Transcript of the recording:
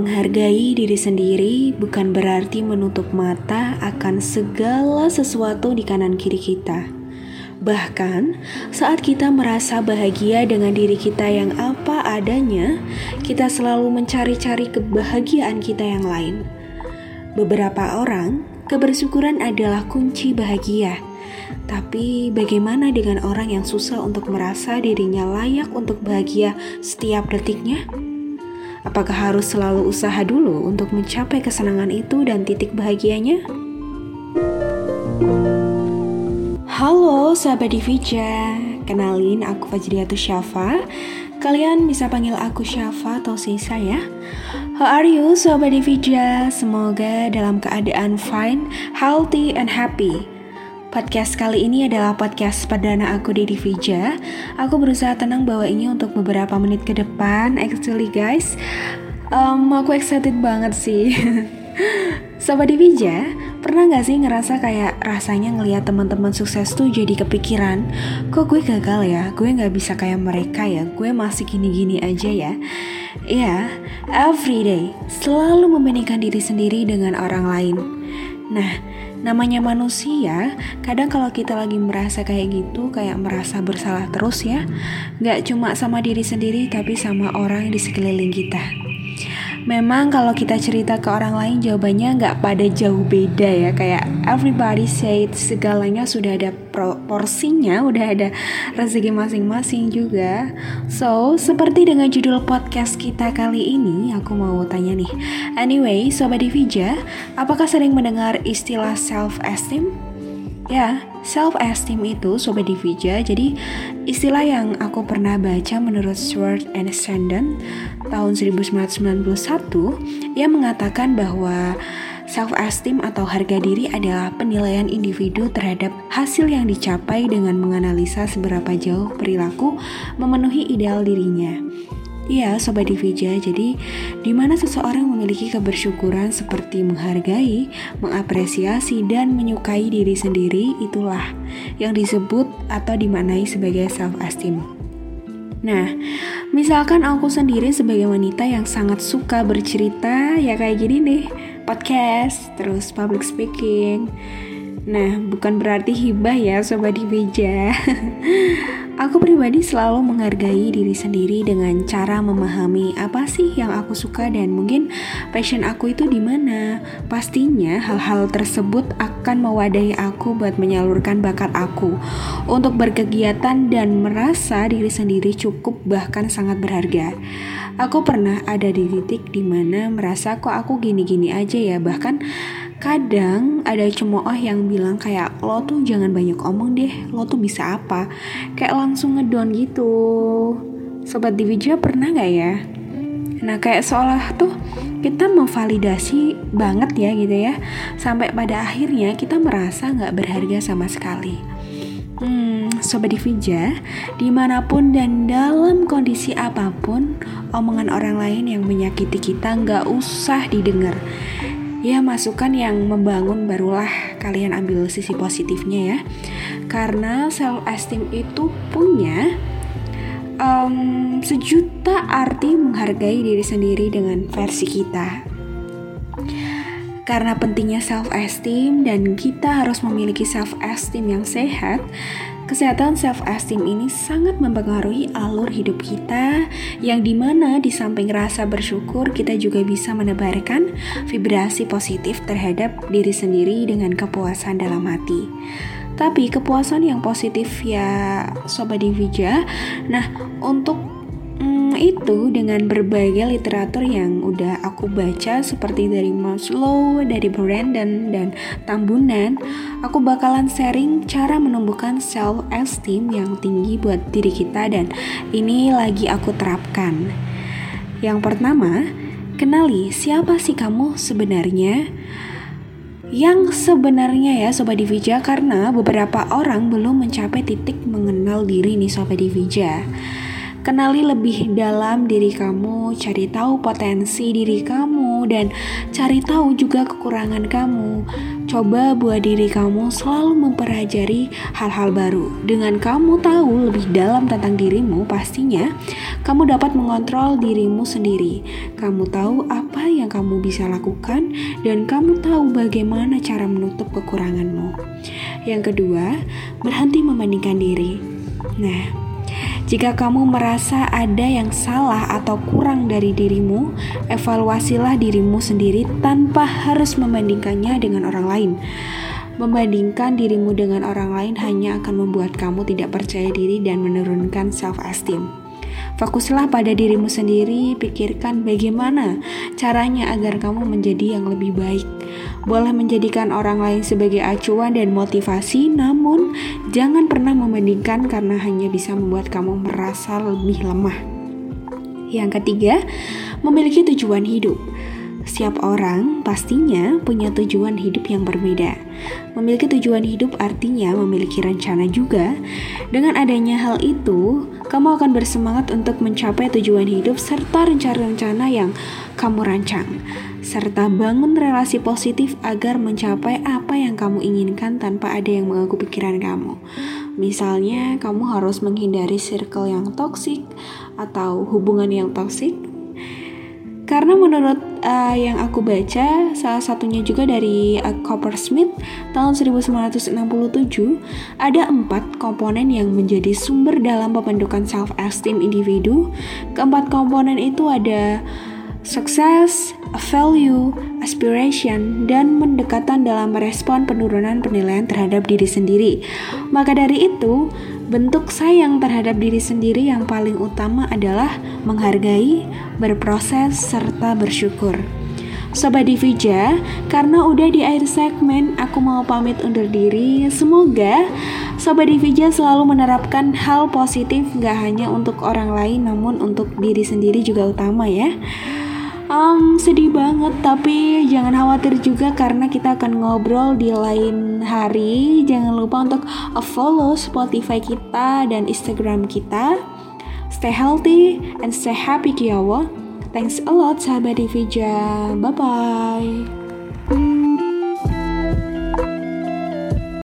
Menghargai diri sendiri bukan berarti menutup mata akan segala sesuatu di kanan kiri kita. Bahkan, saat kita merasa bahagia dengan diri kita yang apa adanya, kita selalu mencari-cari kebahagiaan kita yang lain. Beberapa orang, kebersyukuran adalah kunci bahagia. Tapi, bagaimana dengan orang yang susah untuk merasa dirinya layak untuk bahagia setiap detiknya? Apakah harus selalu usaha dulu untuk mencapai kesenangan itu dan titik bahagianya? Halo sahabat Divija, kenalin aku Fajriatus Syafa. Kalian bisa panggil aku Syafa atau Sisa ya. How are you sahabat Divija? Semoga dalam keadaan fine, healthy, and happy. Podcast kali ini adalah podcast perdana aku di Divija. Aku berusaha tenang bawa ini untuk beberapa menit ke depan. Actually guys, um, aku excited banget sih. Sobat Divija, pernah gak sih ngerasa kayak rasanya ngeliat teman-teman sukses tuh jadi kepikiran, kok gue gagal ya, gue gak bisa kayak mereka ya, gue masih gini-gini aja ya. Iya, everyday selalu membandingkan diri sendiri dengan orang lain. Nah, namanya manusia, kadang kalau kita lagi merasa kayak gitu, kayak merasa bersalah terus ya. Gak cuma sama diri sendiri, tapi sama orang di sekeliling kita. Memang kalau kita cerita ke orang lain jawabannya nggak pada jauh beda ya. Kayak everybody say segalanya sudah ada porsinya Udah ada rezeki masing-masing juga. So seperti dengan judul podcast kita kali ini Aku mau tanya nih. Anyway Sobat Divija Apakah sering mendengar istilah self-esteem? Ya, self-esteem itu Sobat Divija Jadi istilah yang aku pernah baca menurut Sword and Sandon tahun 1991 Ia mengatakan bahwa Self-esteem atau harga diri adalah penilaian individu terhadap hasil yang dicapai dengan menganalisa seberapa jauh perilaku memenuhi ideal dirinya. Iya, Sobat Divija, jadi di mana seseorang memiliki kebersyukuran seperti menghargai, mengapresiasi, dan menyukai diri sendiri, itulah yang disebut atau dimaknai sebagai self-esteem. Nah, misalkan aku sendiri sebagai wanita yang sangat suka bercerita, ya kayak gini nih, podcast, terus public speaking. Nah, bukan berarti hibah ya Sobat Divija. Aku pribadi selalu menghargai diri sendiri dengan cara memahami apa sih yang aku suka dan mungkin passion aku itu di mana. Pastinya hal-hal tersebut akan mewadahi aku buat menyalurkan bakat aku untuk berkegiatan dan merasa diri sendiri cukup bahkan sangat berharga. Aku pernah ada di titik di mana merasa kok aku gini-gini aja ya bahkan kadang ada cemooh yang bilang kayak lo tuh jangan banyak omong deh lo tuh bisa apa? Kayak langsung ngedon gitu. Sobat Divija pernah gak ya? Nah kayak seolah tuh kita memvalidasi banget ya gitu ya. Sampai pada akhirnya kita merasa nggak berharga sama sekali. Hmm, Sobat Divija, di mana pun dan dalam kondisi apa pun, omongan orang lain yang menyakiti kita nggak usah didengar ya masukan yang membangun barulah kalian ambil sisi positifnya ya. Karena self esteem itu punya um, sejuta arti menghargai diri sendiri dengan versi kita. Karena pentingnya self esteem dan kita harus memiliki self esteem yang sehat Kesehatan self-esteem ini sangat mempengaruhi alur hidup kita, yang di mana di samping rasa bersyukur, kita juga bisa menebarkan vibrasi positif terhadap diri sendiri dengan kepuasan dalam hati. Tapi kepuasan yang positif ya Sobat Divija, nah untuk itu dengan berbagai literatur yang udah aku baca seperti dari Maslow, dari Brandon dan Tambunan, aku bakalan sharing cara menumbuhkan self esteem yang tinggi buat diri kita dan ini lagi aku terapkan. Yang pertama, kenali siapa sih kamu sebenarnya? Yang sebenarnya ya Sobat Divija karena beberapa orang belum mencapai titik mengenal diri nih Sobat Divija. Kenali lebih dalam diri kamu, cari tahu potensi diri kamu, dan cari tahu juga kekurangan kamu. Coba buat diri kamu selalu mempelajari hal-hal baru. Dengan kamu tahu lebih dalam tentang dirimu, pastinya kamu dapat mengontrol dirimu sendiri. Kamu tahu apa yang kamu bisa lakukan dan kamu tahu bagaimana cara menutup kekuranganmu. Yang kedua, berhenti membandingkan diri. Nah, jika kamu merasa ada yang salah atau kurang dari dirimu, evaluasilah dirimu sendiri tanpa harus membandingkannya dengan orang lain. Membandingkan dirimu dengan orang lain hanya akan membuat kamu tidak percaya diri dan menurunkan self-esteem. Fokuslah pada dirimu sendiri, pikirkan bagaimana caranya agar kamu menjadi yang lebih baik. Boleh menjadikan orang lain sebagai acuan dan motivasi, namun jangan pernah membandingkan karena hanya bisa membuat kamu merasa lebih lemah. Yang ketiga, memiliki tujuan hidup. Setiap orang pastinya punya tujuan hidup yang berbeda. Memiliki tujuan hidup artinya memiliki rencana juga. Dengan adanya hal itu, kamu akan bersemangat untuk mencapai tujuan hidup serta rencana-rencana yang kamu rancang, serta bangun relasi positif agar mencapai apa yang kamu inginkan tanpa ada yang mengganggu pikiran kamu. Misalnya, kamu harus menghindari circle yang toksik atau hubungan yang toksik karena menurut uh, yang aku baca, salah satunya juga dari uh, Coppersmith tahun 1967, ada empat komponen yang menjadi sumber dalam pembentukan self-esteem individu. Keempat komponen itu ada sukses, value, aspiration, dan mendekatan dalam merespon penurunan penilaian terhadap diri sendiri. Maka dari itu, Bentuk sayang terhadap diri sendiri yang paling utama adalah menghargai, berproses, serta bersyukur. Sobat Divija, karena udah di akhir segmen, aku mau pamit undur diri. Semoga Sobat Divija selalu menerapkan hal positif gak hanya untuk orang lain, namun untuk diri sendiri juga utama ya. Um, sedih banget, tapi jangan khawatir juga karena kita akan ngobrol di lain hari. Jangan lupa untuk follow Spotify kita dan Instagram kita. Stay healthy and stay happy, Kiawa. Thanks a lot, sahabat Divija. Bye-bye.